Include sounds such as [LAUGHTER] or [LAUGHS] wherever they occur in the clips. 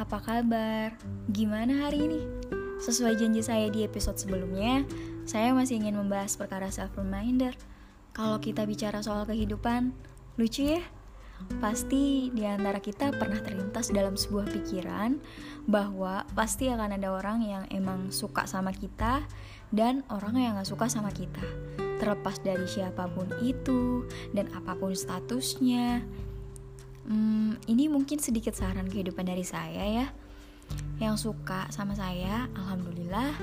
apa kabar? Gimana hari ini? Sesuai janji saya di episode sebelumnya, saya masih ingin membahas perkara self-reminder. Kalau kita bicara soal kehidupan, lucu ya? Pasti di antara kita pernah terlintas dalam sebuah pikiran bahwa pasti akan ada orang yang emang suka sama kita dan orang yang gak suka sama kita. Terlepas dari siapa pun itu dan apa pun statusnya, Hmm, ini mungkin sedikit saran kehidupan dari saya ya. Yang suka sama saya, alhamdulillah.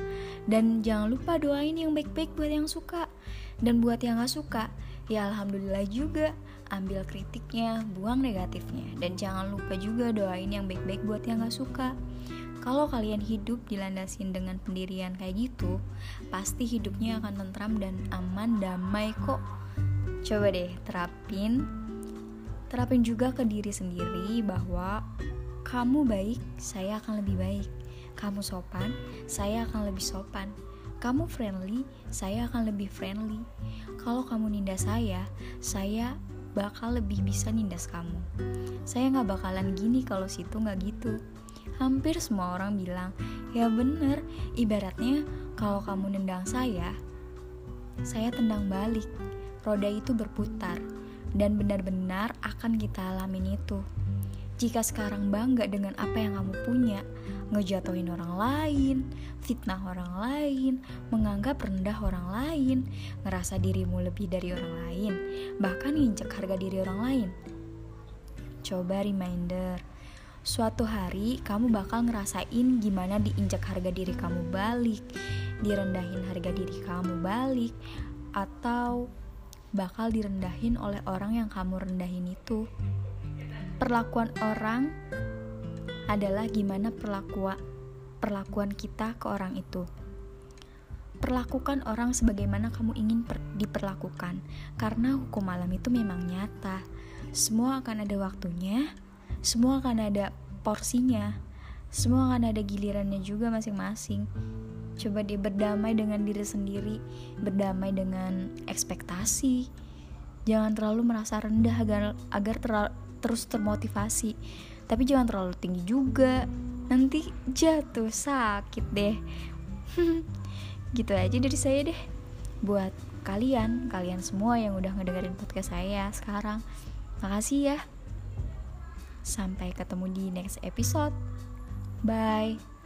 Dan jangan lupa doain yang baik-baik buat yang suka. Dan buat yang gak suka, ya alhamdulillah juga. Ambil kritiknya, buang negatifnya. Dan jangan lupa juga doain yang baik-baik buat yang gak suka. Kalau kalian hidup dilandasin dengan pendirian kayak gitu, pasti hidupnya akan tentram dan aman, damai kok. Coba deh terapin Terapin juga ke diri sendiri bahwa kamu baik, saya akan lebih baik. Kamu sopan, saya akan lebih sopan. Kamu friendly, saya akan lebih friendly. Kalau kamu nindas saya, saya bakal lebih bisa nindas kamu. Saya gak bakalan gini kalau situ gak gitu. Hampir semua orang bilang, ya bener, ibaratnya kalau kamu nendang saya, saya tendang balik. Roda itu berputar dan benar-benar akan kita alamin itu. Jika sekarang bangga dengan apa yang kamu punya, ngejatuhin orang lain, fitnah orang lain, menganggap rendah orang lain, ngerasa dirimu lebih dari orang lain, bahkan nginjek harga diri orang lain. Coba reminder, suatu hari kamu bakal ngerasain gimana diinjak harga diri kamu balik, direndahin harga diri kamu balik, atau bakal direndahin oleh orang yang kamu rendahin itu. Perlakuan orang adalah gimana perlakuan perlakuan kita ke orang itu. Perlakukan orang sebagaimana kamu ingin per, diperlakukan, karena hukum alam itu memang nyata. Semua akan ada waktunya, semua akan ada porsinya, semua akan ada gilirannya juga masing-masing coba dia berdamai dengan diri sendiri berdamai dengan ekspektasi. Jangan terlalu merasa rendah agar agar ter, terus termotivasi. Tapi jangan terlalu tinggi juga. Nanti jatuh sakit deh. [LAUGHS] Gitu aja dari saya deh. Buat kalian kalian semua yang udah ngedengerin podcast saya sekarang makasih ya. Sampai ketemu di next episode. Bye